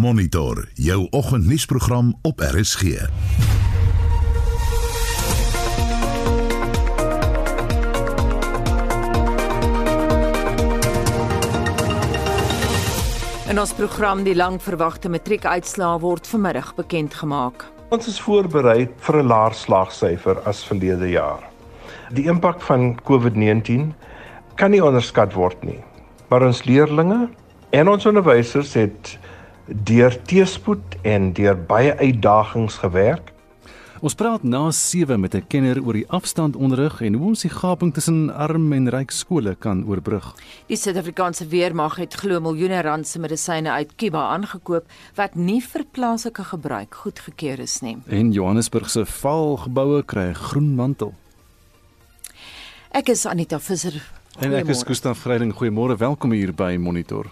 Monitor jou oggendnuusprogram op RSG. In ons program die lang verwagte matriekuitslae word vanmiddag bekend gemaak. Ons is voorberei vir 'n laer slagsyfer as verlede jaar. Die impak van COVID-19 kan nie onderskat word nie. Maar ons leerdlinge en ons onderwysers het deur teëspoed en deur baie uitdagings gewerk Ons praat na 7 met 'n kenner oor die afstandonderrig en hoe ons die gaping tussen arm en ryk skole kan oorbrug. Die Suid-Afrikaanse weermag het glo miljoene rand se medisyne uit Kuba aangekoop wat nie vir plaaslike gebruik goedgekeur is nie. En Johannesburg se valgeboue kry 'n groen mantel. Ek is Anita Visser. En ek is Gustaf Greiding. Goeiemôre, welkom hier by Monitor.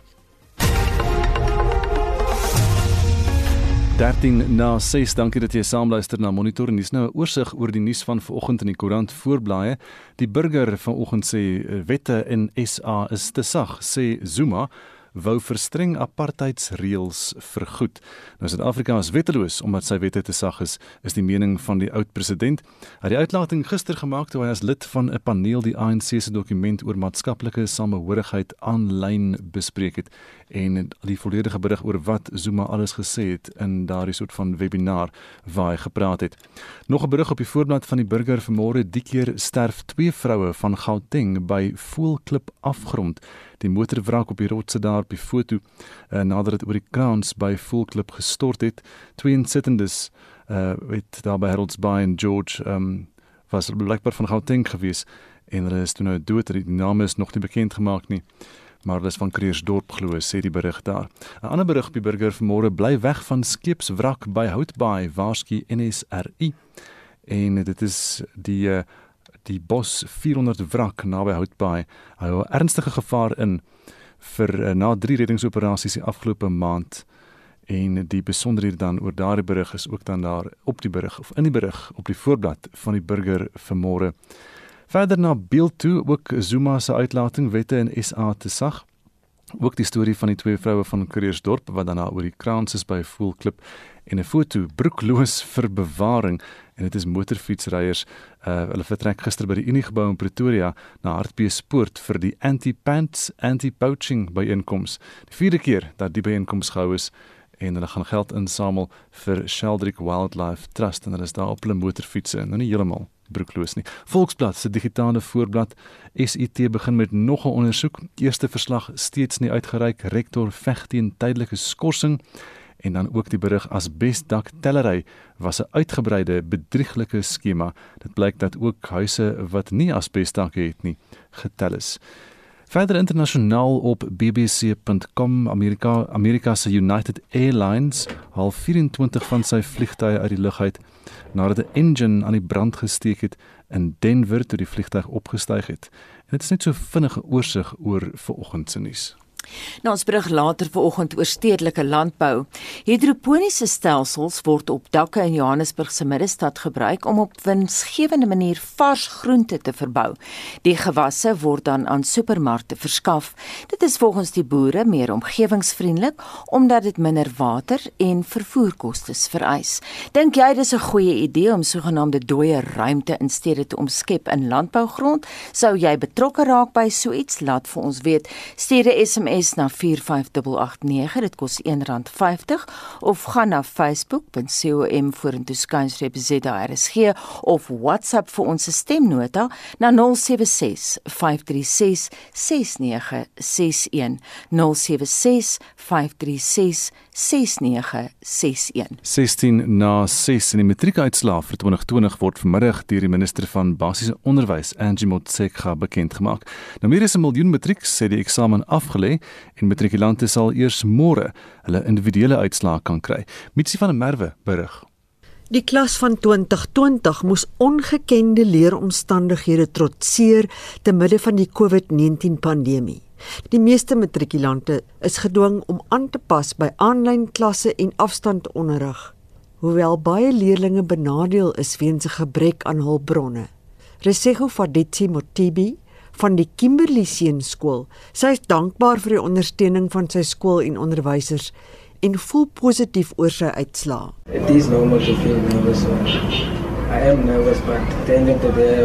13 na 6. Dankie dat jy saamluister na Monitor dis nou 'n oorsig oor die nuus van vanoggend in die koerant voorblaaie. Die burger vanoggend sê wette in SA is te sag, sê Zuma wou verstreng apartheidsreëls vergoed. Nou Suid-Afrika is wetteloos omdat sy wette te sag is, is die mening van die oud president. Hy het die uitlating gister gemaak toe hy as lid van 'n paneel die ANC se dokument oor maatskaplike samehorigheid aanlyn bespreek het en die volledige berig oor wat Zuma alles gesê het in daardie soort van webinar waar hy gepraat het. Nog 'n berig op die voorblad van die burger vanmôre, die keer sterf twee vroue van Gauteng by Voelklip afgrond. Die motorwrak op die rotse daar op die foto uh, nadat dit oor die kraans by Voelklip gestort het. Twee insittendes uh het daar by Harold's Bay en George um was blykbaar van Gauteng gewees en hulle is toe nou dood. Die name is nog nie bekend gemaak nie maar dis van Kreersdorp glo sê die berig daar. 'n Ander berig op die burger vanmôre bly weg van skeepswrak by Houtbaai waarsku NSRI. En dit is die eh, die Bos 400 wrak naby Houtbaai hou 'n ernstige gevaar in vir eh, na drie reddingsoperasies die afgelope maand en die besonderhede dan oor daardie berig is ook dan daar op die berig of in die berig op die voorblad van die burger vanmôre. Verder na beeld toe ook Zuma se uitlating wette in SA te sag. Ook die storie van die twee vroue van Kreersdorp wat daarna oor die kraans is by Voelklip en 'n foto broekloos vir bewaring en dit is motorfietsryers uh, hulle vertrek gister by die Unie gebou in Pretoria na Hartbeespoort vir die anti-pants anti-poaching byeenkoms. Die vierde keer dat die byeenkoms gehou is en hulle gaan geld insamel vir Sheldrick Wildlife Trust en hulle is daar op hulle motorfietsse nou nie heeltemal broekloos nie. Volksblad se digitale voorblad SIT begin met nog 'n ondersoek. Eerste verslag steeds nie uitgereik. Rektor veg teen tydelike skorsing en dan ook die berig asbesdak tellery was 'n uitgebreide bedrieglike skema. Dit blyk dat ook huise wat nie asbesdak het nie getel is. Verder internasionaal op bbc.com Amerika Amerika se United Airlines haal 24 van sy vliegtye uit die lug uit nadat 'n engine aan die brand gesteek het in Denver toe die vliegtuig opgestyg het. En dit is net so vinnige oorsig oor vanoggend se nuus. Nou ons berig later vanoggend oor stedelike landbou. Hidroponiese stelsels word op dakke in Johannesburg se middestad gebruik om op winsgewende manier vars groente te verbou. Die gewasse word dan aan supermarkte verskaf. Dit is volgens die boere meer omgewingsvriendelik omdat dit minder water en vervoerkoste vereis. Dink jy dis 'n goeie idee om sogenaamde dooie ruimte in stede te omskep in landbougrond? Sou jy betrokke raak by so iets? Laat vir ons weet. Stuur 'n SMS SMS na 45889 dit kos R1.50 of gaan na facebook.com vorentoe skynstreep ZRSG of WhatsApp vir ons stemnota na 076 536 6961 076 536 6961 16 na 6 in die matriekuitslae vir 2020 word vanmiddag deur die minister van basiese onderwys Angie Motshekga bekend gemaak. Nou meer as 'n miljoen matrieks sê die eksamen afgelê en matrikulante sal eers môre hulle individuele uitslae kan kry. Mitsi van der Merwe berig. Die klas van 2020 moes ongekende leeromstandighede trotseer te midde van die COVID-19 pandemie. Die meeste matrikulante is gedwing om aan te pas by aanlyn klasse en afstandonderrig, hoewel baie leerders benadeel is weens 'n gebrek aan hulpbronne. Resego Faditsi Motibi van die Kimberley Seunskool, sy is dankbaar vir die ondersteuning van sy skool en onderwysers en voel positief oor sy uitslae. It is normal to feel nervous. I am nervous, but at the end of the day,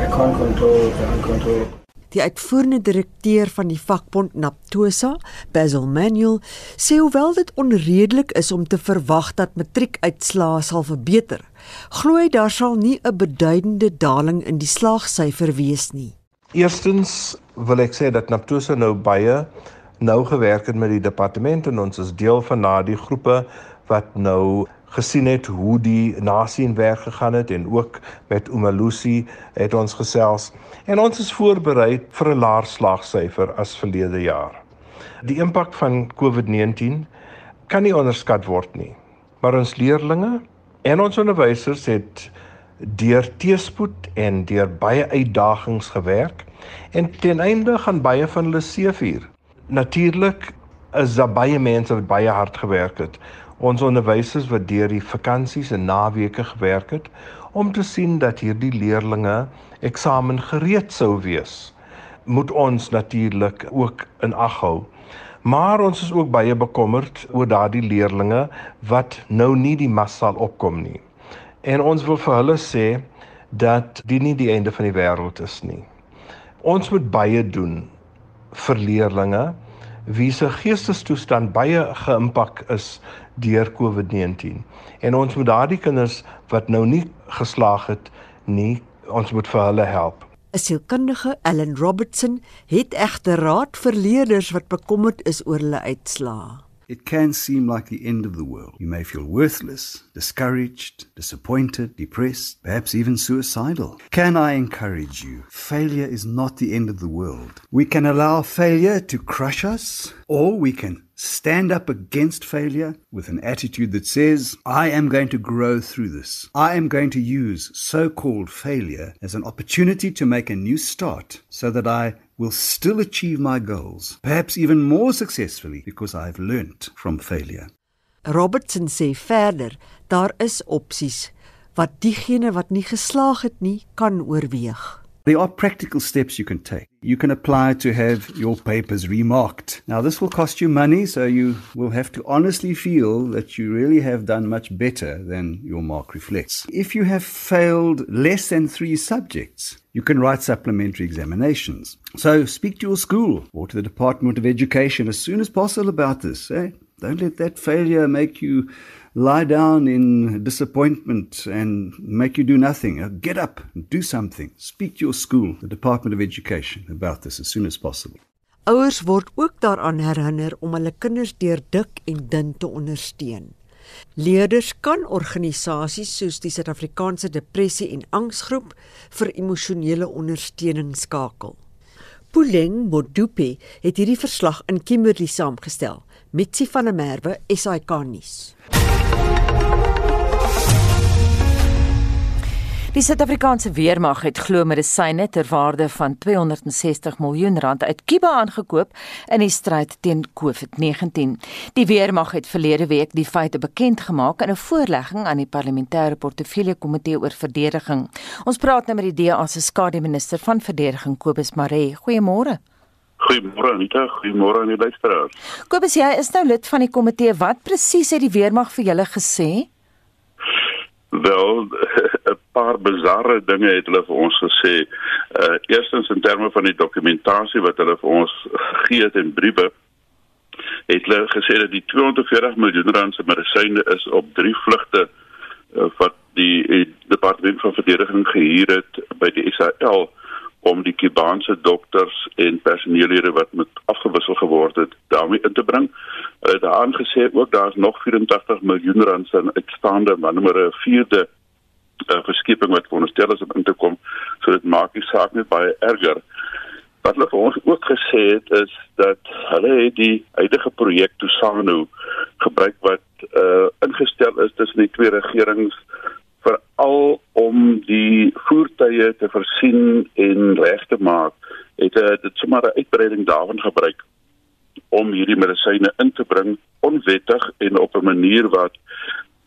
I can't control the uncontrollable. Die uitvoerende direkteur van die vakbond Naptosa, Basil Manuel, sê hoewel dit onredelik is om te verwag dat matriekuitslae sal verbeter, glo hy daar sal nie 'n beduidende daling in die slaagsyfer wees nie. Eerstens wil ek sê dat Naptosa nou baie nou gewerk het met die departement en ons is deel van daardie groepe wat nou gesien het hoe die nasie in werk gegaan het en ook met Umalusi het ons gesels en ons is voorberei vir 'n laer slagsyfer as verlede jaar. Die impak van COVID-19 kan nie onderskat word nie. Maar ons leerdlinge en ons onderwysers het deur teespoed en deur baie uitdagings gewerk en ten einde gaan baie van hulle seëvier. Natuurlik is daar baie mense wat baie hard gewerk het. Ons onderwysers wat deur die vakansies en naweke gewerk het om te sien dat hierdie leerdlinge eksamen gereed sou wees moet ons natuurlik ook in ag hou. Maar ons is ook baie bekommerd oor daardie leerdlinge wat nou nie die mas sal opkom nie en ons wil vir hulle sê dat dit nie die einde van die wêreld is nie ons moet baie doen vir leerdlinge wie se geestestoestand baie geïmpak is deur COVID-19. En ons moet daardie kinders wat nou nie geslaag het nie, ons moet vir hulle help. 'n Sielkundige, Ellen Robertson, het egter raad vir leerders wat bekommerd is oor hulle uitslae. It can seem like the end of the world. You may feel worthless, discouraged, disappointed, depressed, perhaps even suicidal. Can I encourage you? Failure is not the end of the world. We can allow failure to crush us, or we can stand up against failure with an attitude that says, I am going to grow through this. I am going to use so called failure as an opportunity to make a new start so that I will still achieve my goals, perhaps even more successfully because I've learnt from failure. Robertson sê verder, daar is opsies wat diegene wat nie geslaag het nie kan oorweeg. There are practical steps you can take. You can apply to have your papers remarked. Now, this will cost you money, so you will have to honestly feel that you really have done much better than your mark reflects. If you have failed less than three subjects, you can write supplementary examinations. So, speak to your school or to the Department of Education as soon as possible about this. Eh? Don't let that failure make you lie down in disappointment and make you do nothing. Uh, get up do something. Speak to your school, the Department of Education, about this as soon as possible. Ouers word ook daaraan herinner om hulle kinders deur dik en dun te ondersteun. Leerders kan organisasies soos die Suid-Afrikaanse Depressie en Angsgroep vir emosionele ondersteuning skakel. Puleng Modupe het hierdie verslag in Kimberley saamgestel. Mitsi van der Merwe, SAK nuus. Die Suid-Afrikaanse weermag het glo medisyne ter waarde van 260 miljoen rand uit Kuba aangekoop in die stryd teen COVID-19. Die weermag het verlede week die feite bekend gemaak in 'n voorlegging aan die parlementêre portefeulje komitee oor verdediging. Ons praat nou met die DA se skademinister van verdediging Kobus Maree. Goeiemôre. Goeiemôre Anita, goeiemôre aan die luisteraars. Kobus, jy is nou lid van die komitee. Wat presies het die weermag vir julle gesê? Wel, 'n paar bizarre dinge het hulle vir ons gesê. Uh eerstens in terme van die dokumentasie wat hulle vir ons gegee het in briewe het hulle gesê dat die 240 miljoen rand se medisyne is op drie vlugte uh, wat die, die departement van verdediging gehuur het by die SAL om die Kubaanse dokters en personeellede wat met afgewissel geword het daarmee in te bring. Hulle het aangesê ook daar's nog 84 miljoen rand se uitstaande, nommer 'n vierde uh, verskeping wat veronderstel is om in te kom. So dit maak die saak net baie erger. Wat hulle vir ons ook gesê het is dat hulle het die huidige projek Tusano gebruik wat uh, ingestel is tussen die twee regerings veral om die voertuie te versien en reg te maak het uh, dit sommer 'n uitbreiding daarvan gebruik om hierdie medisyne in te bring onwettig en op 'n manier wat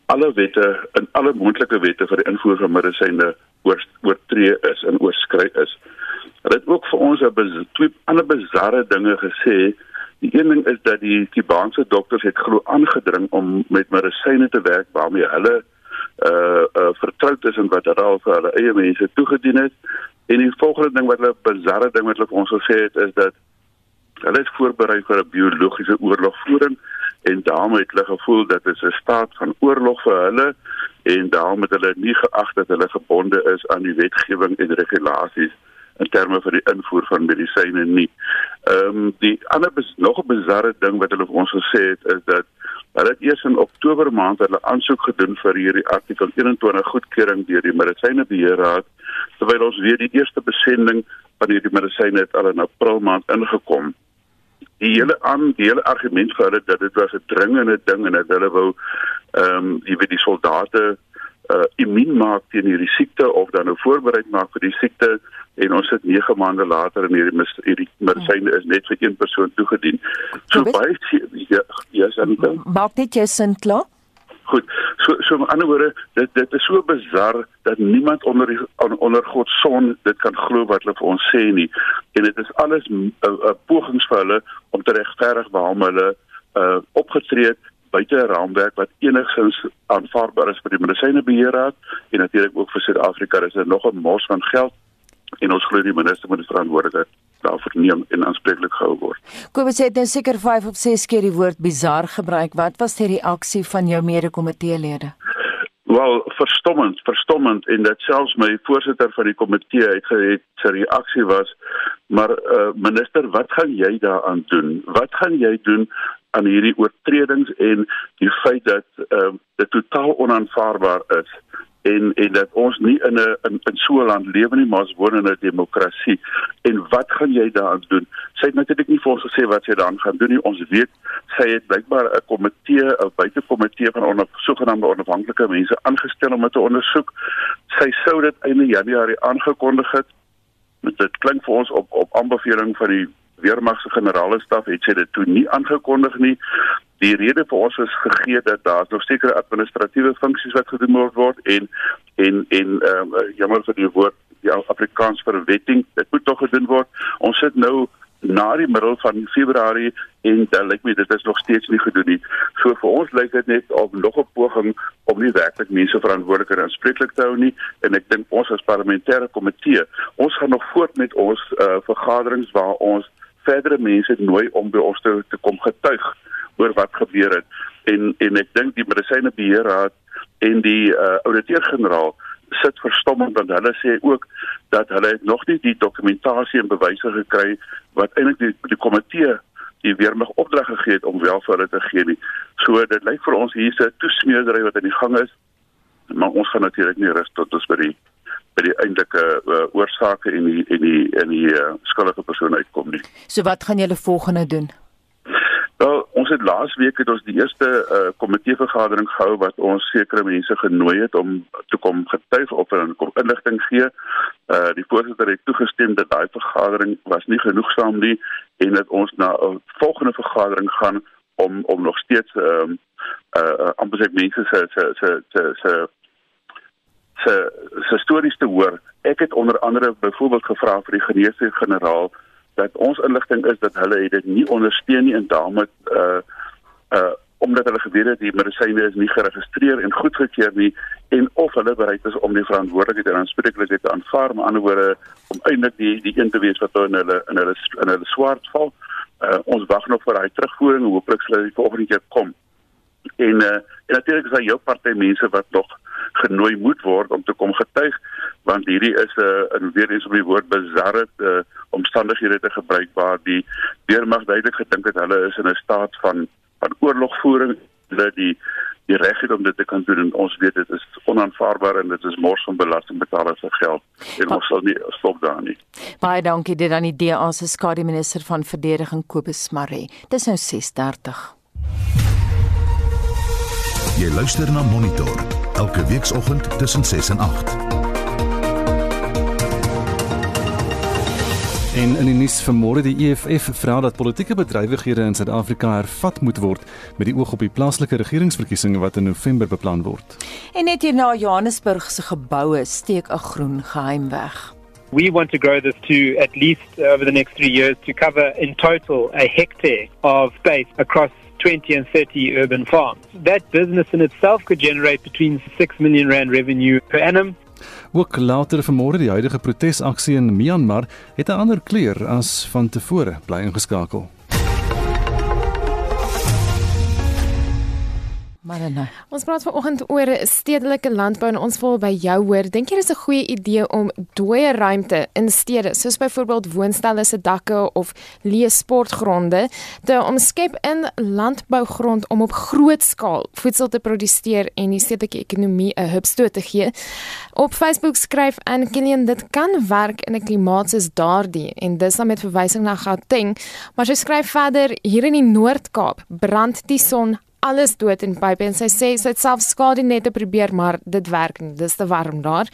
alle wette en alle moontlike wette vir die invoer van medisyne oor, oortree is en oorskry is. Hulle het ook vir ons 'n twee ander bizarre dinge gesê Die een ding is dat die Kubaanse dokters het glo aangedring om met medisyne te werk waarmee hulle uh uh vertroud is en wat hulle vir hulle eie mense toegedien het. En die volgende ding wat hulle bizarre ding wat hulle vir ons gesê het is dat hulle is voorberei vir 'n biologiese oorlogvoering en daarmee het hulle gevoel dat dit 'n staat van oorlog vir hulle en daarom het hulle nie geag dat hulle gebonde is aan die wetgewing en regulasies in terme van die invoer van medisyne nie. Ehm um, die ander nog 'n bizarre ding wat hulle vir ons gesê het is dat hulle het eers in Oktober maand hulle aansoek gedoen vir hierdie artikel 21 goedkeuring deur die Medisynebeheerraad terwyl ons weer die eerste besending van hierdie medisyne het al in April maand ingekom die hele aan die hele argument vir hulle dat dit was 'n dringende ding en dat hulle wou ehm um, jy weet die soldate uh immuun maak teen hierdie siekte of dan nou voorberei maak vir die siekte en ons sit 9 maande later en hierdie hierdie medisyne is net vir een persoon toegedien. So baie ja, ja, maak dit jou sin klaar? Goed. So so met ander woorde, dit dit is so bizar dat niemand onder die, onder God se son dit kan glo wat hulle vir ons sê nie. En dit is alles 'n pogings vir hulle om te regverdig waarom hulle uh opgetree het buite 'n raamwerk wat enigstens aanvaarbaar is vir die medisynebeheerraad en natuurlik ook vir Suid-Afrika. Dis nog 'n mors van geld en ons glo die minister moet verantwoordelikheid daarvoor neem en aanspreeklik gehou word. Kobus het nou seker 5 of 6 keer die woord bizar gebruik. Wat was die reaksie van jou mede-komiteelede? Wel, verstommend, verstommend en dit selfs my voorsitter van die komitee het gehet sy reaksie was, maar uh, minister, wat gaan jy daaraan doen? Wat gaan jy doen aan hierdie oortredings en die feit dat uh, dit totaal onaanvaarbaar is? en en dat ons nie in 'n in, in so 'n land lewe nie maar ons woon in 'n demokrasie en wat gaan jy daaraan doen? Sy het natuurlik nie vir ons gesê wat sy daaraan gaan doen nie. Ons weet sy het blykbaar 'n komitee 'n buitekomitee van onder sogenaamde onafhanklike mense aangestel om dit te ondersoek sy sou dit einde januarie aangekondig het. Dit klink vir ons op op aanbeveling van die weermag se generale staf het sy dit toe nie aangekondig nie. Die rede vir ons is gegee dat daar nog sekere administratiewe funksies wat gedoen moet word en en en ehm um, jammer vir die woord die Afrikaans vir wetting dit moet tog gedoen word. Ons sit nou na die middel van Februarie en dan lyk my dit is nog steeds nie gedoen nie. So vir ons lyk dit net of nog 'n poging om nie werklik mense verantwoordelik en aanspreeklik te hou nie. En ek dink ons as parlementêre komitee ons gaan nog voort met ons uh, vergaderings waar ons verdere mense nooi om by ons te, te kom getuig oor wat gebeur het en en ek dink die medisynebeheerraad en die uh, ouditeur-generaal sit verstommend want hulle sê ook dat hulle nog nie die dokumentasie en bewyse gekry wat eintlik die, die komitee die weermag opdrag gegee het om wel vir hulle te gee nie. So dit lyk vir ons hier's 'n toesmeedery wat aan die gang is. Maar ons gaan natuurlik nie rus tot ons by die by die eintlike uh, oorsake en die en die en die uh, skuldige persoon uitkom nie. So wat gaan julle volgende doen? Wel, ons het laas week het ons die eerste uh, komitee vergadering gehou wat ons sekere mense genooi het om te kom getuig of hulle kom inligting gee. Uh die voorsitter het toegestem dat daai vergadering was nie genoegsaam nie en dat ons na 'n volgende vergadering gaan om om nog steeds ehm um, uh amper sê mense se se se se se se se stories te hoor. Ek het onder andere byvoorbeeld gevra vir die geneesheer generaal dat ons inligting is dat hulle dit nie ondersteun nie en daarmee uh uh omdat hulle geweet het die medisyne is nie geregistreer en goedgekeur nie en of hulle bereid is om die verantwoordelikheid en aanspreeklikheid te aanvaar maar ander woorde om eintlik die die een te wees wat in hulle in hulle in hulle swart val. Uh ons wag nog vir daai terugvoering en hooplik sal dit volgende keer kom. En uh en natuurlik is daar jou party mense wat nog genooi moet word om te kom getuig want hierdie is 'n uh, in weer eens op die woord bizarre uh, omstandighede te gebruik waar die weermag duidelik gedink het hulle is in 'n staat van van oorlogvoering hulle die die reg het om dit te kan doen en ons weet dit is onaanvaarbaar en dit is mors van belastingbetalers se geld en ons sal nie stop daar nie. Baie dankie dit aan die DA se skadu minister van verdediging Kobus Maree. Dis nou 6:30. Jy luister na Monitor elke weekoggend tussen 6 en 8. En in die nuus vanmôre die EFF vra dat politieke bedrywighede in Suid-Afrika hervat moet word met die oog op die plaaslike regeringsverkiesings wat in November beplan word. En net hier na Johannesburg se geboue steek 'n groen geheim weg. We want to grow this to at least over the next three years to cover in total a hectare of space across 20 and 30 urban farms. That business in itself could generate between 6 million rand revenue per annum. Ook later vanmôre die huidige protesaksie in Myanmar het 'n ander kleur as van tevore bly ingeskakel. Marina. Ons praat vanoggend oor stedelike landbou en ons wil by jou hoor. Dink jy dis 'n goeie idee om dooie ruimte in stede, soos byvoorbeeld woonstelle se dakke of leë sportgronde, te omskep in landbougrond om op groot skaal voedsel te produseer en die stedelike ekonomie 'n hupstoot te gee? Op Facebook skryf Ann Killian dit kan werk in 'n klimaat soos daardie en dis dan met verwysing na Gauteng, maar sy skryf verder hier in die Noord-Kaap brand die son alles dood in pype en sy sê sy het self skade net te probeer maar dit werk nie. Dis te warm daar.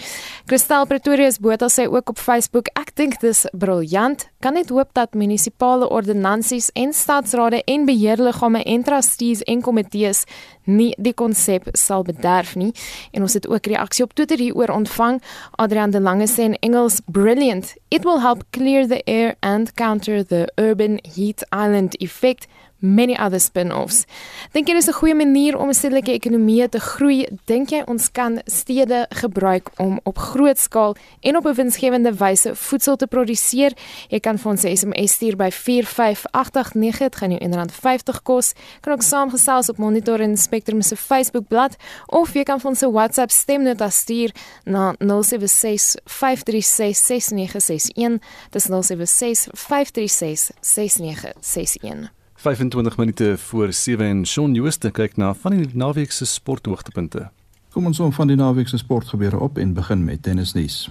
Kristal Pretoria se boot sê ook op Facebook ek dink dis briljant. Kan net hoop dat munisipale ordonnansies en stadsrade en beheerliggame en trustees en komitees nie die konsep sal bederf nie. En ons het ook reaksie op Twitter hieroor ontvang. Adrian de Lange sê in Engels brilliant. It will help clear the air and counter the urban heat island effect many other spin-offs. Dink jy dis 'n goeie manier om 'n stedelike ekonomie te groei? Dink jy ons kan stede gebruik om op groot skaal en op 'n winsgewende wyse voedsel te produseer? Jy kan vir ons 'n SMS stuur by 45889, dit gaan jou R1.50 kos. Kan ook saamgesels op Monitor en Spectrum se Facebookblad of jy kan vir ons 'n WhatsApp stemnota stuur na 076 536 6961. Dis 076 536 6961. 25 minute voor 7 en Shaun Jooste kyk na van die naweek se sporthoogtepunte. Kom ons om van die naweek se sportgebeure op en begin met tennisnuus.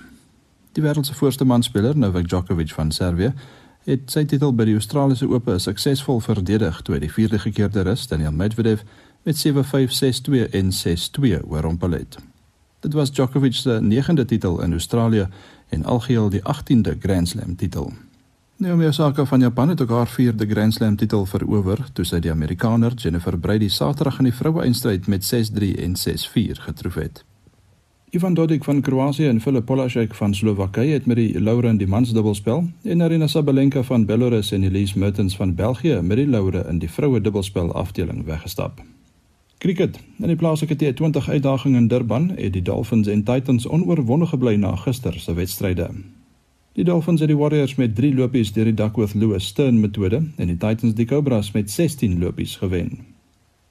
Die wêreld se voorste manspeler, Novak Djokovic van Servië, het sy titel by die Australiese Ope suksesvol verdedig toe hy die vierde gekeerde Rus, Daniel Medvedev, met 7-5, 6-2 en 6-2 oorrompel het. Dit was Djokovic se negende titel in Australië en algeheel die 18de Grand Slam titel. Naomi Osaka van Japan het ook haar vierde Grand Slam titel verower toe sy die Amerikaner Jennifer Brady Saterdag in die vroue-eindstryd met 6-3 en 6-4 getroof het. Ivan Dodig van Kroasie en Filip Polasek van Slowakye het met die Laure in die mansdubbelspel en Arina Sabalenka van Belarus en Elise Mertens van België met die Laure in die vroue dubbelspel afdeling weggestap. Kriket. In die plaaslike T20 uitdaging in Durban het die Dolphins en Titans onoorwonde gebly na gister se wedstryde. Die Dolphins het die Warriors met 3 lopies deur die Duckworth Lewis Stern metode en die Titans die Cobras met 16 lopies gewen.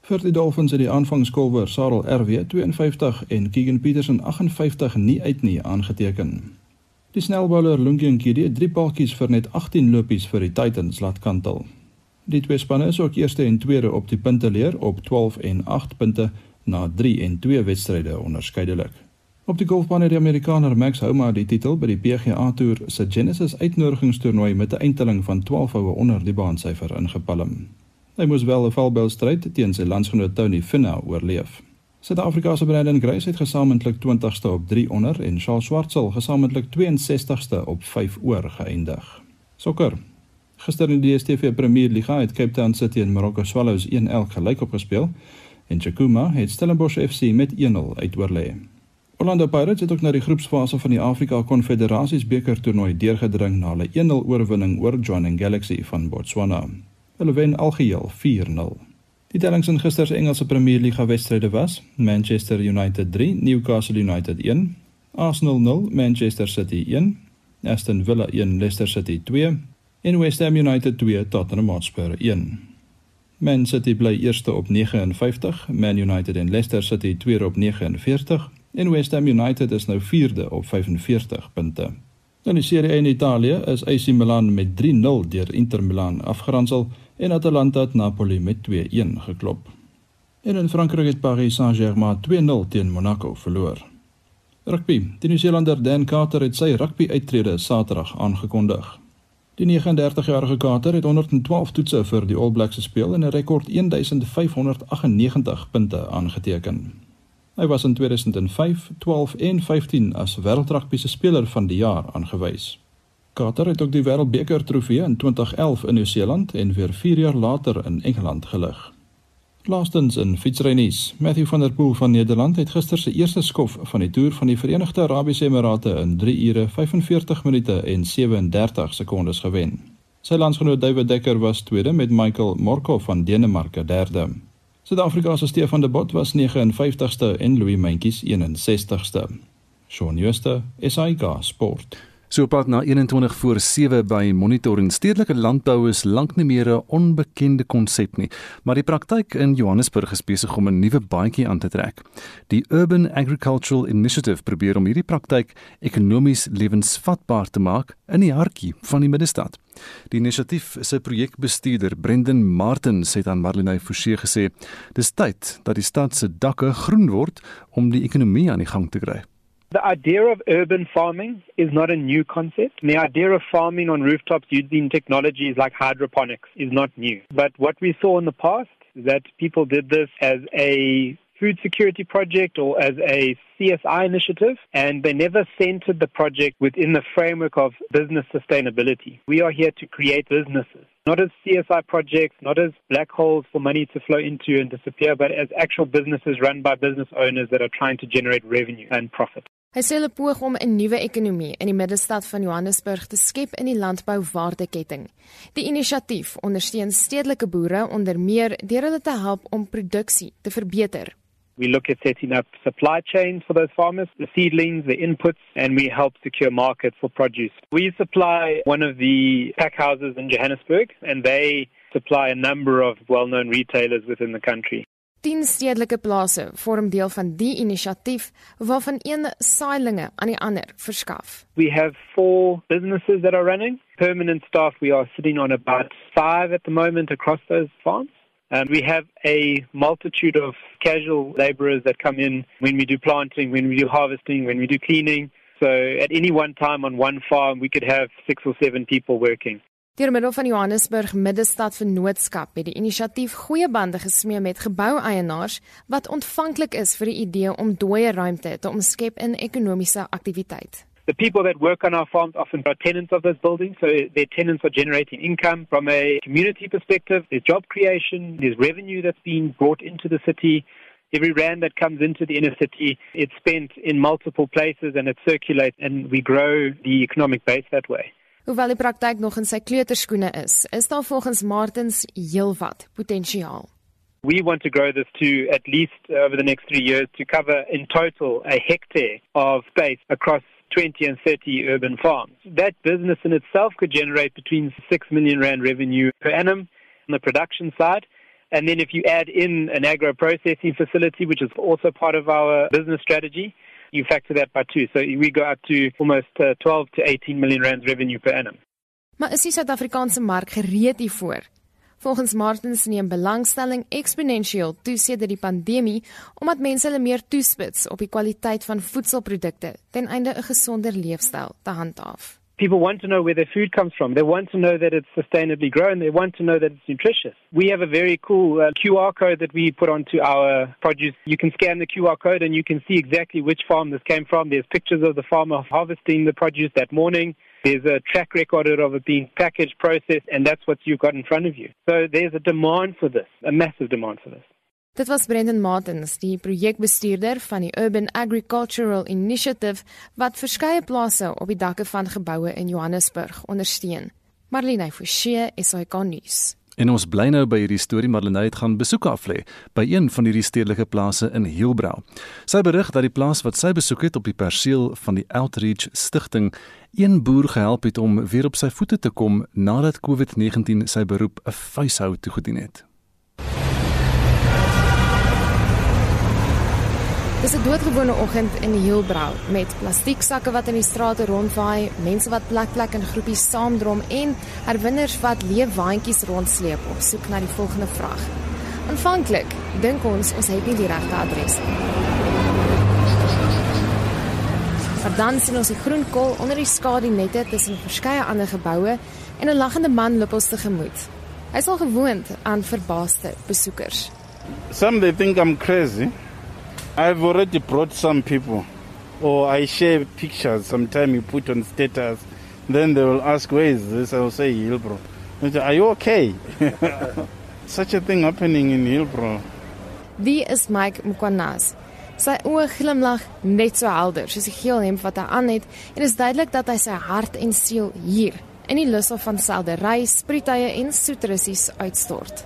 Vir die Dolphins het die aanvangskolwer Sarel RW 52 en Keegan Petersen 58 nie uit nie aangeteken. Die snelbouler Lungi Nkidi het 3 paaltjies vir net 18 lopies vir die Titans laat kantel. Die twee spanne is ook eerste en tweede op die punteleer op 12 en 8 punte na 3 en 2 wedstryde onderskeidelik. Op die golfbaan het die Amerikaner Max Homa die titel by die PGA Tour se Genesis uitnodigingstoernooi met 'n eindtelling van 12 houe onder die baansyfer ingepalm. Hy moes wel 'n valbel stryd teen sy landsgenoot Tony Finau oorleef. Suid-Afrika se Brandon Grace het gesamentlik 20ste op 3 onder en Charles Schwartzel gesamentlik 62ste op 5 oor geëindig. Sokker. Gister in die DStv Premier Liga het Cape Town City en Morocco Swallows 1-1 gelyk opgespeel en Chakuma het Stellenbosch FC met 1-0 uitoorlê. Orlando Pirates het ook na die groepsfase van die Afrika Konfederasies beker toernooi deurgedring na hulle 1-0 oorwinning oor Joining Galaxy van Botswana. Hulle wen algeheel 4-0. Die tellings in gister se Engelse Premier Liga wedstryde was: Manchester United 3, Newcastle United 1, Arsenal 0, Manchester City 1, Aston Villa 1, Leicester City 2 en West Ham United 2, Tottenham Hotspur 1. Man City bly eerste op 59, Man United en Leicester City tweede op 49 en West Ham United is nou 4de op 45 punte. In die Serie A in Italië is AC Milan met 3-0 deur Inter Milan afgeronsel en Atalanta het Napoli met 2-1 geklop. En in Frankryk het Paris Saint-Germain 2-0 teen Monaco verloor. Rugby. Die Nieu-Seelander Dan Carter het sy rugby uittrede Saterdag aangekondig. Die 39-jarige Carter het 112 toetse vir die All Blacks gespeel en 'n rekord 1598 punte aangeteken. Hy was in 2005, 12 en 15 as wêreldrugby se speler van die jaar aangewys. Carter het ook die Wêreldbeker trofee in 2011 in Nieu-Seeland en weer 4 jaar later in Engeland gelig. Laastens in fietsrynuus. Matthew van der Poel van Nederland het gister se eerste skof van die toer van die Verenigde Arabiese Emirate in 3 ure 45 minute en 37 sekondes gewen. Sy landsgenoot David Dekker was tweede met Michael Morkov van Denemarke derde. Suid-Afrika se Stefan de Bot was 59ste en Louis Mentjes 61ste. Shaun Schuster, SAK Sport. So pad na 21 voor 7 by Monitor en stedelike landbou is lank nie meer 'n onbekende konsep nie, maar die praktyk in Johannesburg is besig om 'n nuwe baadjie aan te trek. Die Urban Agricultural Initiative probeer om hierdie praktyk ekonomies lewensvatbaar te maak in die hartjie van die middestad. Die inisiatief se projekbestuurder Brendan Martins het aan Marlene Forsie gesê: "Dis tyd dat die stad se dakke groen word om die ekonomie aan die gang te kry." The idea of urban farming is not a new concept. The idea of farming on rooftops using technologies like hydroponics is not new. But what we saw in the past is that people did this as a food security project or as a CSI initiative, and they never centered the project within the framework of business sustainability. We are here to create businesses, not as CSI projects, not as black holes for money to flow into and disappear, but as actual businesses run by business owners that are trying to generate revenue and profit. Hy sê hulle poog om 'n nuwe ekonomie in die middestad van Johannesburg te skep in die landbouwaardeketting. Die inisiatief ondersteun stedelike boere onder meer deur hulle te help om produksie te verbeter. We look at setting up supply chains for those farmers, the seedlings, the inputs, and we help secure markets for produce. We supply one of the pack houses in Johannesburg, and they supply a number of well known retailers within the country. 10 stedelike plase vorm deel van die inisiatief waarvan een saailinge aan die ander verskaf. We have four businesses that are running. Permanent staff we are sitting on about 5 at the moment across those farms. And we have a multitude of casual laborers that come in when we do planting, when we do harvesting, when we do cleaning. So at any one time on one farm we could have 6 or 7 people working. Deur middel van Johannesburg Middestad Vennootskap het die inisiatief goeie bande gesmee met geboueienaars wat ontvanklik is vir die idee om dooie ruimte te omskep in ekonomiese aktiwiteit. The people that work on our farms often are tenants of those buildings, so their tenants are generating income from a community perspective. There's job creation, there's revenue that's being brought into the city. Every rand that comes into the inner city, it's spent in multiple places and it circulates, and we grow the economic base that way. Hoewel die praktyk nog in sy kleuterskoene is, is daar volgens Martins heelwat potensiaal. We want to grow this to at least uh, over the next 3 years to cover in total a hectare of space across 20 and 30 urban farms. That business in itself could generate between 6 million rand revenue per annum on the production side. And then if you add in an agro processing facility, which is also part of our business strategy, you factor that by two. So we go up to almost uh, 12 to 18 million rand revenue per annum. Maar is die Suid-Afrikaanse mark gereed hiervoor? Volgens Martins neem belangstelling eksponensieel toe sedert die pandemie omdat mense hulle meer toespits op die kwaliteit van voedselprodukte ten einde 'n gesonder leefstyl te handhaaf. People want to know where their food comes from. They want to know that it's sustainably grown. They want to know that it's nutritious. We have a very cool uh, QR code that we put onto our produce. You can scan the QR code and you can see exactly which farm this came from. There's pictures of the farmer harvesting the produce that morning. There's a track record of it being packaged, processed, and that's what you've got in front of you. So there's a demand for this, a massive demand for this. Dit was Brendan Martins, die projekbestuurder van die Urban Agricultural Initiative wat verskeie plase op die dakke van geboue in Johannesburg ondersteun. Marlene Forsie, SAK nuus. En ons bly nou by hierdie storie Marlene het gaan besoek aflê by een van hierdie stedelike plase in Hielbrau. Sy berig dat die plaas wat sy besoek het op die perseel van die Outreach Stichting een boer gehelp het om weer op sy voete te kom nadat COVID-19 sy beroep 'n vuishou toegedien het. Dis 'n doodgewone oggend in Hielbrau met plastieksakke wat in die strate rondwaai, mense wat plek plek in groepies saamdrom en herwinners wat leefwaandjies rondsleep op soek na die volgende vrag. Aanvanklik dink ons ons het nie die regte adres nie. Maar dan sien ons die groen kol onder die skadunette tussen verskeie ander geboue en 'n lagende man loop ons tegemoet. Hy is al gewoond aan verbaasde besoekers. Some they think I'm crazy. I've already brought some people, or I share pictures. Sometimes you put on status, then they will ask, "Where is this?" I will say, "Hillbro." Are you okay? Such a thing happening in Hillbro. Wie is Mike Mkwanaz? Sy oë glimlag net so helder soos die geel hemp wat hy aan het en is duidelik dat hy sy hart en siel hier in die lus van seldery, sproetuie en soetrussies uitstort.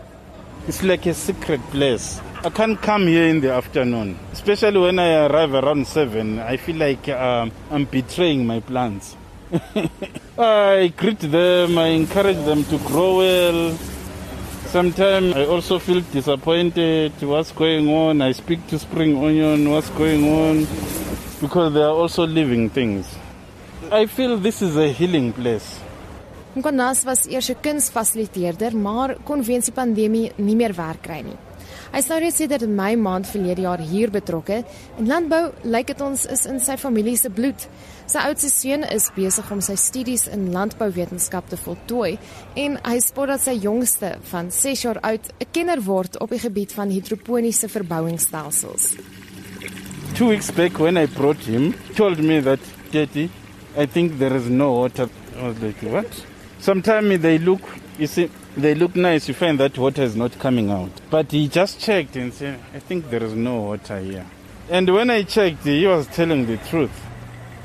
It's like a secret place. I can't come here in the afternoon, especially when I arrive around 7. I feel like um, I'm betraying my plants. I greet them, I encourage them to grow well. Sometimes I also feel disappointed what's going on. I speak to Spring Onion what's going on because they are also living things. I feel this is a healing place. Mkonas was eers 'n kunsfasiliteerder, maar kon weens die pandemie nie meer werk kry nie. Hy sou reeds sedert Mei maand verlede jaar hier betrokke en landbou lyk dit ons is in sy familie se bloed. Sy oudste seun is besig om sy studies in landbouwetenskap te voltooi en hy spot dat sy jongste van 6 jaar oud 'n kenner word op die gebied van hidroponiese verbouingsstelsels. 2 weeks back when I brought him, told me that, "Daddy, I think there is no water." I was like, "What?" Sometimes they look, you see, they look nice. You find that water is not coming out. But he just checked and said, I think there is no water here. And when I checked, he was telling the truth.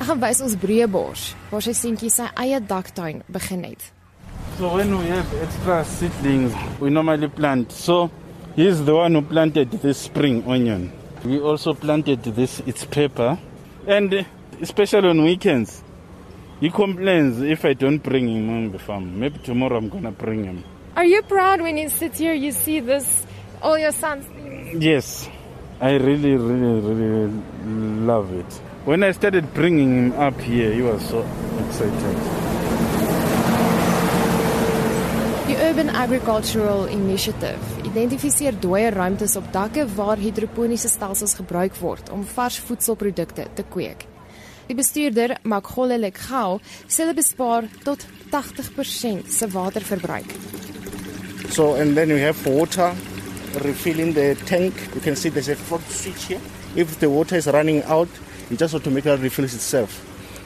Ek gaan wys ons breë bors waar sy seentjie sy eie daktuin begin het. So when we have extra seedlings, we normally plant. So he's the one who planted this spring onion. We also planted this it's pepper. And especially on weekends, he complains if I don't bring him on the farm. Maybe tomorrow I'm going to bring him. Are you proud when you sit here you see this all your sons? Yes. I really really really love it. When I started bringing him up here, he was so excited. Die Urban Agricultural Initiative identifiseer dooie ruimtes op dakke waar hidroponiese stelsels gebruik word om vars voedselprodukte te kweek. Die bestuurder, Makgole Lekgao, sê hulle bespaar tot 80% se waterverbruik. So and then we have water refilling the tank. You can see there's a float switch here. If the water is running out, it just automatically refills itself.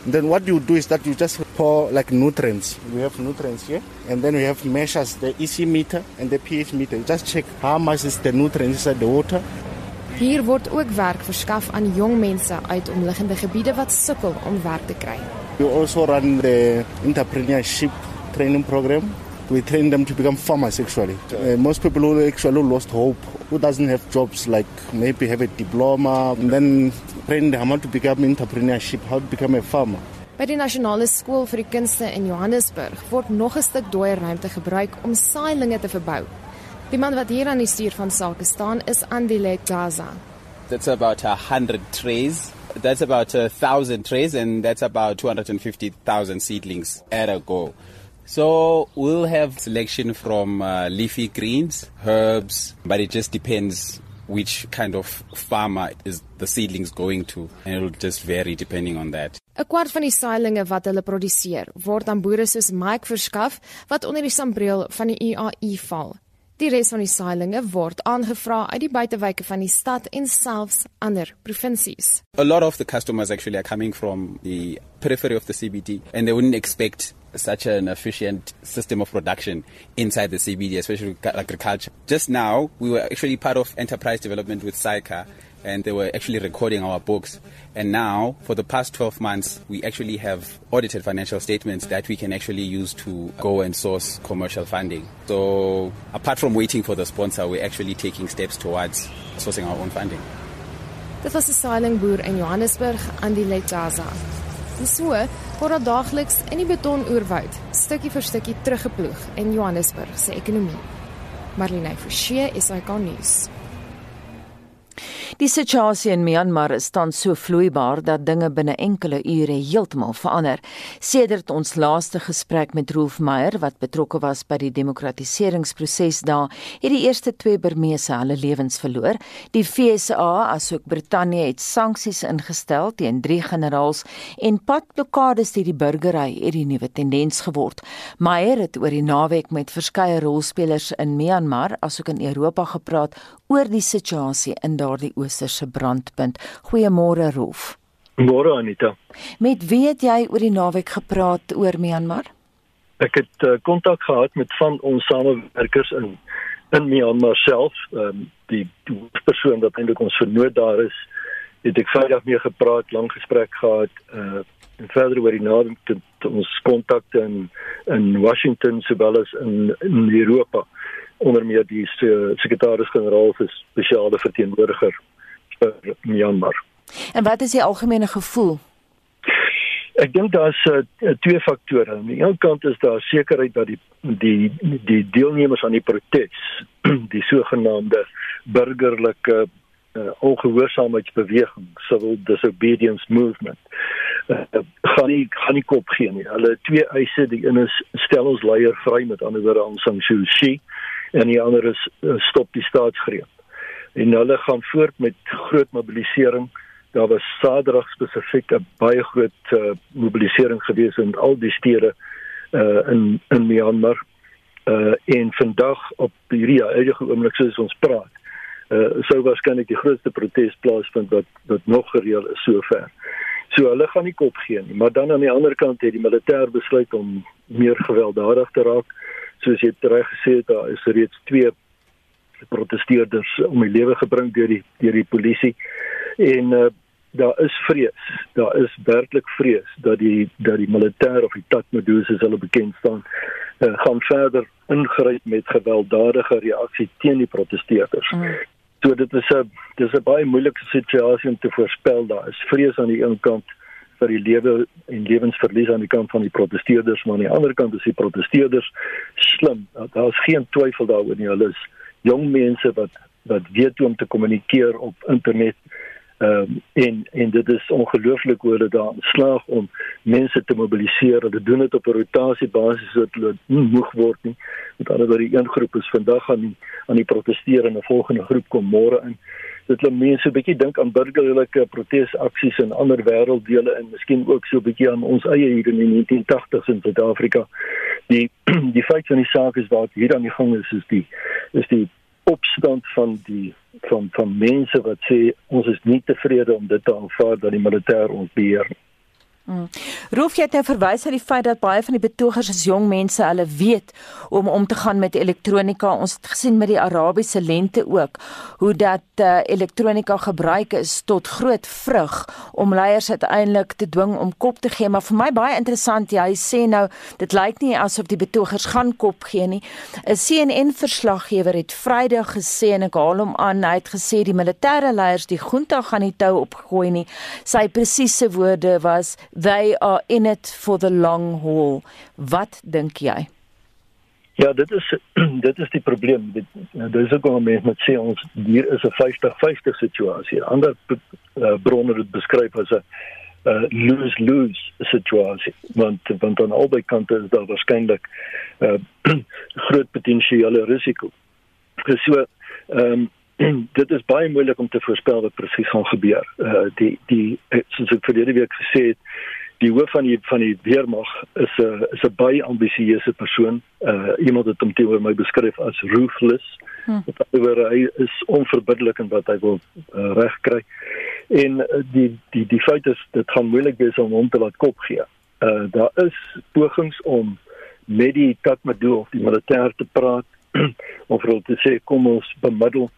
Then what you do is that you just pour like nutrients. We have nutrients here, and then we have measures the EC meter and the pH meter. Just check how much is the nutrients inside the water. Hier word ook werk verskaf aan jong mense uit omliggende gebiede wat sukkel om werk te kry. We also run the entrepreneurship training program. We train them to become farmers actually. Uh, most people who actually lost hope, who doesn't have jobs like maybe have a diploma, and then train them how to become entrepreneurship, how to become a farmer. By die Nasionale Skool vir die Kunste in Johannesburg word nog 'n stuk dooie ruimte gebruik om saailinge te verbou. Die man wat hier aan die stuur van sake staan is Andile Gaza. That's about a 100 trays. That's about a 1000 trays and that's about 250,000 seedlings at a go. So we'll have selection from uh, leafy greens, herbs, but it just depends which kind of farmer is the seedlings going to and it'll just vary depending on that. 'n Kwart van die saailinge wat hulle produseer, word aan boere soos Mike verskaf wat onder die sambreel van die UAE val. Die res van die saailinge word aangevra uit die buitewyke van die stad en selfs ander provinsies. A lot of the customers actually are coming from the periphery of the CBD and they wouldn't expect such an efficient system of production inside the CBD, especially agriculture. Just now, we were actually part of enterprise development with SICA and they were actually recording our books. And now, for the past 12 months, we actually have audited financial statements that we can actually use to go and source commercial funding. So, apart from waiting for the sponsor, we're actually taking steps towards sourcing our own funding. Dit was 'n sailingboer in Johannesburg, Andile Gaza. En so word daar daagliks in die betonoerwoud stukkie vir stukkie teruggeploeg in Johannesburg se ekonomie. Marlene Forsie, SAK nuus. Die situasie in Myanmar is tans so vloeibaar dat dinge binne enkele ure heeltemal verander. Sedert ons laaste gesprek met Rolf Meyer wat betrokke was by die demokratiseringsproses daar, het die eerste twee Burmese hulle lewens verloor. Die FSA asook Brittanje het sanksies ingestel teen drie generaals en padblokkades deur die burgery het die nuwe tendens geword. Meyer het oor die naweek met verskeie rolspelers in Myanmar asook in Europa gepraat oor die situasie in daardie oosterse brandpunt. Goeiemôre Rolf. Môre Anita. Met wie het jy oor die naweek gepraat oor Myanmar? Ek het kontak uh, gehad met van ons samewerkers in in Myanmar self. Ehm um, die die persoon wat eintlik ons vernoot daar is, het ek Vrydag mee gepraat, lang gesprek gehad, uh en verder oor die te, te ons kontakte in in Washington sowel as in in Europa onder meer die sekretaris-generaal vir spesiale verteenwoordiger vir Myanmar. En wat is die algemene gevoel? Ek dink daar's uh, twee faktore. Aan die een kant is daar sekerheid dat die die die deelnemers aan die protes, die sogenaamde burgerlike uh, ongehoorsaamheidsbeweging, civil disobedience movement, uh, gaan nie gaan nie kop gee nie. Hulle twee eise, die een is stel ons leier vry met ander woorde Aung San Suu Kyi en die ander is uh, stop die staatsgreep. En hulle gaan voort met groot mobilisering daar was Saterdag spesifiek 'n baie groot uh, mobilisering gewees in al die stede uh, in in Myanmar. Uh, en vandag op hierdie huidige oomblik soos ons praat, uh, sou waarskynlik die grootste protes plaasvind wat wat nog gereël is sover. So hulle gaan nie kop gee nie, maar dan aan die ander kant het die militêr besluit om meer gewelddadig te raak. Soos jy reg gesê het, daar is reeds twee protesteerders om die lewe gebring deur die deur die polisie en uh, daar is vrees. Daar is werklik vrees dat die dat die militêr of die Tatmadaws as hulle bekend staan, uh, gaan verder ingryp met gewelddadige reaksie teen die protesteerders. Mm. So dit is 'n dis 'n baie moeilike situasie om te voorspel. Daar is vrees aan die een kant vir die lewe en lewensverlies aan die kant van die protesteerders, maar aan die ander kant is die protesteerders slim. Daar is geen twyfel daaroor nie. Hulle is jong mense wat wat weet hoe om te kommunikeer op internet Ehm um, en en dit is ongelooflik hoe hulle daar slaag om mense te mobiliseer. Hulle doen dit op 'n rotasie basis sodat hulle nie moeg word nie. Met ander woorde, een groep is vandag aan die aan die protesteer en 'n volgende groep kom môre in. Dit laat mense 'n bietjie dink aan burgerlike protesaksies in ander wêrelddele en miskien ook so 'n bietjie aan ons eie hier in die 1980s in Suid-Afrika. Die die feit van die saak is wat hier aan die gang is is die is die opstand van die van van mense wat sê ons is nie tevrede om dit te aanvaar dat die militêr ons beheer nie. Hmm. Roof jy het nou verwys na die feit dat baie van die betogers is jong mense, hulle weet om om te gaan met elektronika. Ons het gesien met die Arabiese lente ook hoe dat uh, elektronika gebruik is tot groot vrug om leiers uiteindelik te dwing om kop te gee. Maar vir my baie interessant, jy sê nou dit lyk nie asof die betogers gaan kop gee nie. 'n CNN verslaggewer het Vrydag gesê en ek haal hom aan, hy het gesê die militêre leiers die junta gaan nie tou opgooi nie. Sy presiese woorde was they are in it for the long haul. Wat dink jy? Ja, dit is dit is die probleem. Dit dis ook al mense met sê ons hier is 'n 50-50 situasie. Ander uh, bronne het beskryf as 'n uh, lose-lose situasie. Want want aan albei kante is daar waarskynlik uh, groot potensiële risiko. So ehm um, dit is baie moeilik om te voorspel wat presies gaan gebeur. Uh die die soos ek verlede week gesê het, die hoof van die van die weermag is 'n is 'n baie ambisieuse persoon. Uh iemand het hom teenoor my beskryf as ruthless. Hmm. Oor hy is onverbiddelik in wat hy wil uh, regkry. En uh, die die die feit is dit gaan moeilik wees om hom te laat kop gee. Uh daar is pogings om met die Tatmadaw of die militêr te praat of vir hulle te sê kom ons bemiddel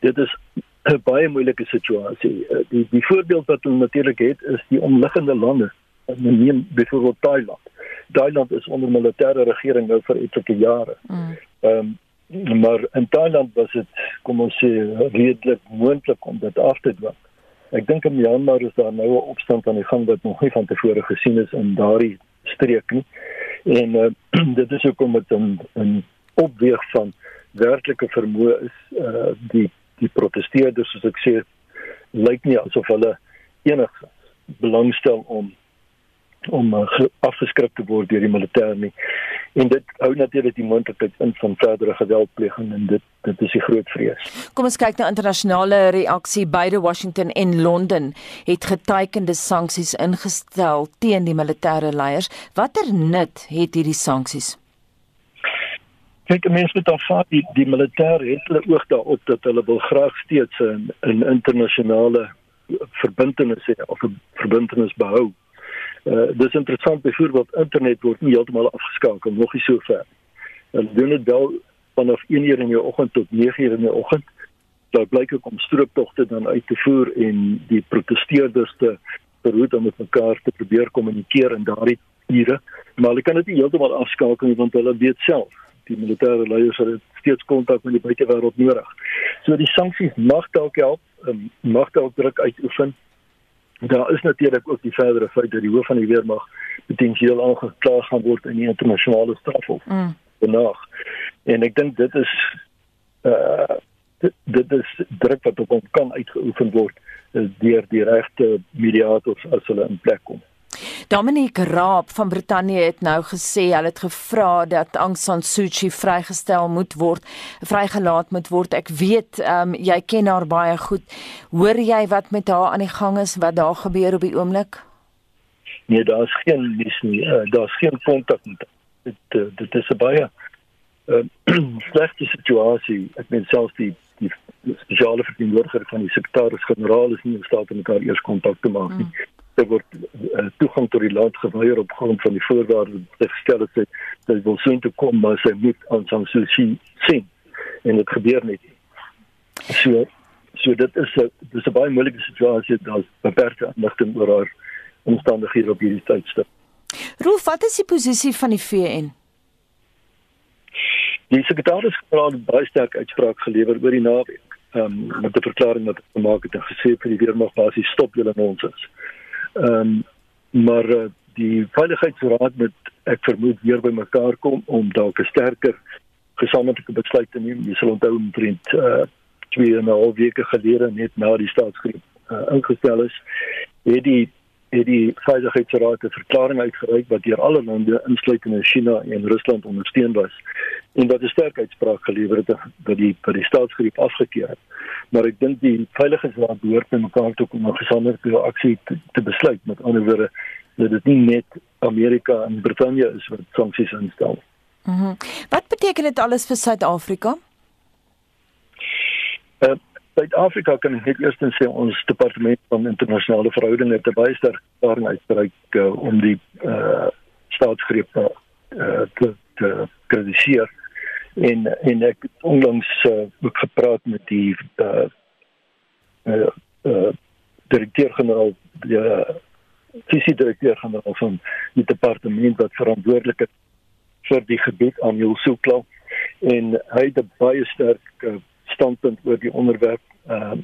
dit is 'n baie moeilike situasie. Eh, die die voorbeeld wat ons natuurlik het is die omliggende lande. Neem byvoorbeeld Thailand. Thailand is onder militêre regering nou vir etlike jare. Mm. Ehm mm. um, maar in Thailand was dit kom ons sê redelik moontlik om dit af te dwing. Ek dink in Myanmar is daar nou 'n opstand aan die gang wat nog nie van tevore gesien is in daardie streek nie. En uh, dit is ook om met 'n 'n opweeg van werklike vermoë is uh, die die protesteerders soos ek sê lyk nie asof hulle enige belangstel om om uh, afgeskrik te word deur die militêr nie. En dit hou natuurlik die moontlikheid in van verdere geweldpleging en dit dit is die groot vrees. Kom ons kyk na internasionale reaksie. Beide Washington en Londen het getekende sanksies ingestel teen die militêre leiers. Watter nut het hierdie sanksies? Kyk mense moet aanvaar die die militêr het hulle oog daarop dat hulle wil graag steeds 'n 'n internasionale verbintenis of 'n verbintenis behou. Uh dis interessant byvoorbeeld internet word nie heeltemal afgeskakel nog nie so ver. Hulle doen dit wel vanaf 1uur in die oggend tot 9uur in die oggend. Daar blyk ook om strooptogte dan uit te voer en die protesteerders te verhoed om met mekaar te probeer kommunikeer in daardie ure. Maar hulle kan dit nie heeltemal afskakel nie want hulle weet self die militêre leiers het steeds kontak met die buitewêreld nodig. So die sanksies mag dalk help, um, mag dalk druk uitoefen. Daar is natuurlik ook die verdere feit dat die hoof van die weermag potensieel aangekla gaan word in die internasionale strafhof. Mm. Benaag. En ek dink dit is uh dit, dit is druk wat op hom kan uitgeoefen word uh, deur die regte mediators as hulle in plek kom. Dominique Raab van Brittanje het nou gesê hulle het gevra dat Aung San Suu Kyi vrygestel moet word, vrygelaat moet word. Ek weet ehm um, jy ken haar baie goed. Hoor jy wat met haar aan die gang is, wat daar gebeur op die oomblik? Nee, daar's geen nuus nie. Uh, daar's geen kontak met dit uh, dit is 'n baie uh, slegte situasie. Ek meen selfs die die spesiale verteenwoordiger van die sekretaris-generaal is nie in staat om mekaar eers kontak te maak nie. Mm daar word uh, toegang tot die land geweier op grond van die voorwaardes wat gestel het dat sy wil sien toe kom maar sy moet aan Sang Suu Kyi sien. En dit gebeur net so so dit is 'n dis 'n baie moeilike situasie daar's beperkte aandag oor haar omstandighede op hierdie tydstip. Rolf wat is die posisie van die VN Die sekretaris het baie sterk uitspraak gelewer oor die naweek um, met 'n verklaring wat gemaak het en gesê vir die weermag basies stop julle nonsens. Ehm um, maar uh, die veiligheidsraad moet ek vermoed weer by mekaar kom om dalk 'n sterker gesamentlike besluit te neem. Jy sal onthou omtrent uh, twee en 'n half weke gelede net na die staatsgreep uh, ingestel is, het die het die veiligheidsraad 'n verklaring uitgereik wat deur alle lande insluitende China en Rusland ondersteun was en wat 'n sterk uitspraak gelewer het dat die dat die staatsgreep afgekeur het maar ek dink die veiligheidsraad behoort by mekaar toe om 'n gesamentlike aksie te, te besluit met ander woorde dat dit nie net Amerika en Brittanje is wat sanksies instel. Mhm. Mm wat beteken dit alles vir Suid-Afrika? Uh, Suid-Afrika kan net eers sê ons departement van internasionale verhoudinge het baie sterk daarin uitgereik uh, om die uh, staatsgreep uh, te te kritiseer. En en ek het onlangs uh, ook gepraat met die uh uh, uh direkteur-generaal die uh, visie direkteur-generaal van die departement wat verantwoordelik is vir die gebied aan Jules Soukla en hy het baie sterk uh, standpunt oor die onderwerp. Uh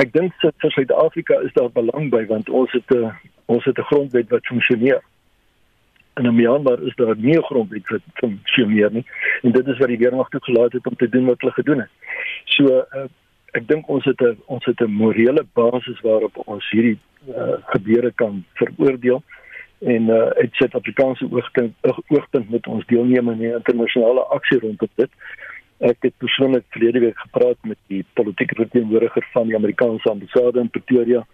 ek dink vir Suid-Afrika is daar belang by want ons het 'n ons het 'n grondwet wat funksioneer in Myanmar is daar nie 'n grondwet wat funksioneer nie en dit is wat die weermag toegelaat het om te doen wat hulle gedoen het. So uh, ek dink ons het 'n ons het 'n morele basis waarop ons hierdie uh, gebeure kan veroordeel en uh, uit Suid-Afrikaanse oogpunt oogpunt met ons deelneem in die internasionale aksie rondom dit. Ek het persoonlik verlede week gepraat met die politieke verteenwoordiger van die Amerikaanse ambassade in Pretoria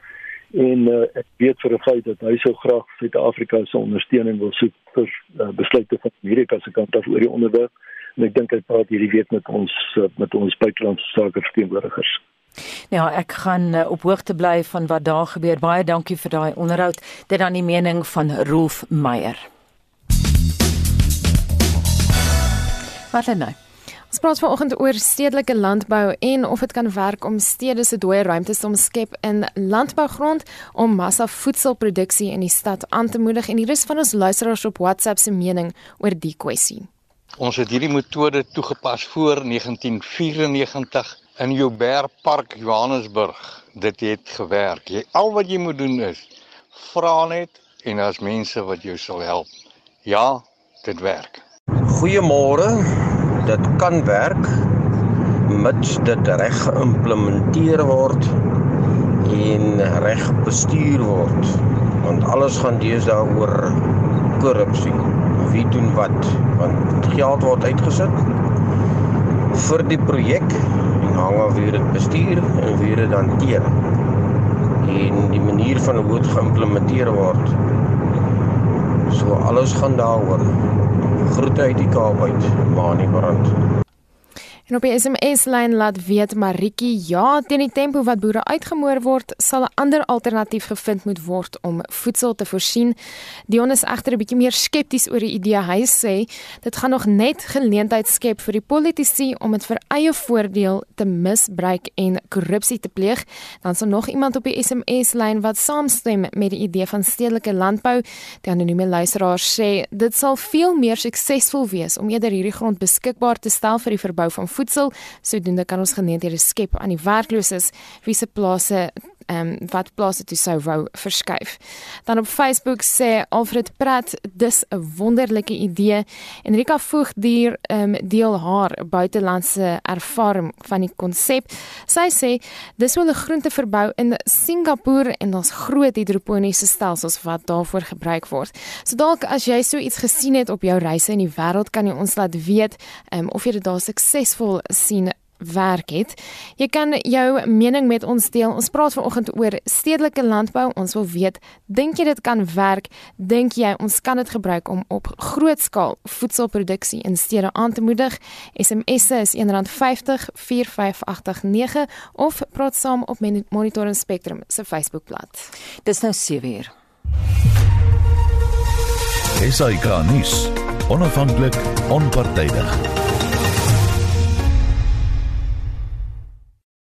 en uh, ek weet vir 'n feit dat hy sou graag Suid-Afrika se ondersteuning wil soek vir uh, besluite van Amerika se kant af oor die onderwerp en ek dink hy praat hierdie week met ons uh, met ons buitelandse sake verteenwoordigers. Ja, ek gaan op hoogte bly van wat daar gebeur. Baie dankie vir daai onderhoud. Dit dan die mening van Rolf Meyer. Wat dan nou? Ons praat vanoggend oor stedelike landbou en of dit kan werk om stede se dooie ruimtes te omskep in landbougrond om massa voedselproduksie in die stad aan te moedig en hier is van ons luisteraars op WhatsApp se mening oor die kwessie. Ons het hierdie metode toegepas voor 1994 in Joubert Park Johannesburg. Dit het gewerk. Jy al wat jy moet doen is vra net en daar's mense wat jou sal help. Ja, dit werk. Goeiemôre dit kan werk mits dit reg geïmplementeer word en reg bestuur word. Want alles gaan deesdae oor korrupsie. Wie doen wat? Want geld word uitgesit vir die projek en hang af wie dit bestuur en wie dit hanteer. En die manier van hoe dit geïmplementeer word. So alles gaan daaroor groete uit die Kaap uit, Mani Brand. En op die SMS-lyn laat weet Maritjie, ja, teen die tempo wat boere uitgemoor word, sal 'n ander alternatief gevind moet word om voedsel te voorsien. Dion is egter 'n bietjie meer skepties oor die idee. Hy sê dit gaan nog net geleentheid skep vir die politici om dit vir eie voordeel te misbruik en korrupsie te pleeg. Dan is daar nog iemand op die SMS-lyn wat saamstem met die idee van stedelike landbou. Die anonieme luisteraar sê dit sal veel meer suksesvol wees om eerder hierdie grond beskikbaar te stel vir die verbou van voedsel. Sodoende kan ons geleenthede skep aan die werklooses wie se plase ehm um, wat plase toe sou wou verskuif. Dan op Facebook sê Alfred Pratt dis 'n wonderlike idee. Enrika Voogdier ehm um, deel haar buitelandse ervaring van die konsep. Sy sê dis hoe hulle groente verbou in Singapore en ons groot hidroponiese stelsels wat daarvoor gebruik word. So dalk as jy so iets gesien het op jou reise in die wêreld kan jy ons laat weet ehm um, of jy dit daar suksesvol sien werk het. Jy kan jou mening met ons deel. Ons praat vanoggend oor stedelike landbou. Ons wil weet, dink jy dit kan werk? Dink jy ons kan dit gebruik om op groot skaal voedselproduksie in stede aan te moedig? SMS is R1.50 4589 of praat saam op Monitor en Spectrum se Facebookblad. Dis nou 7uur. SAK nuus. Onafhanklik, onpartydig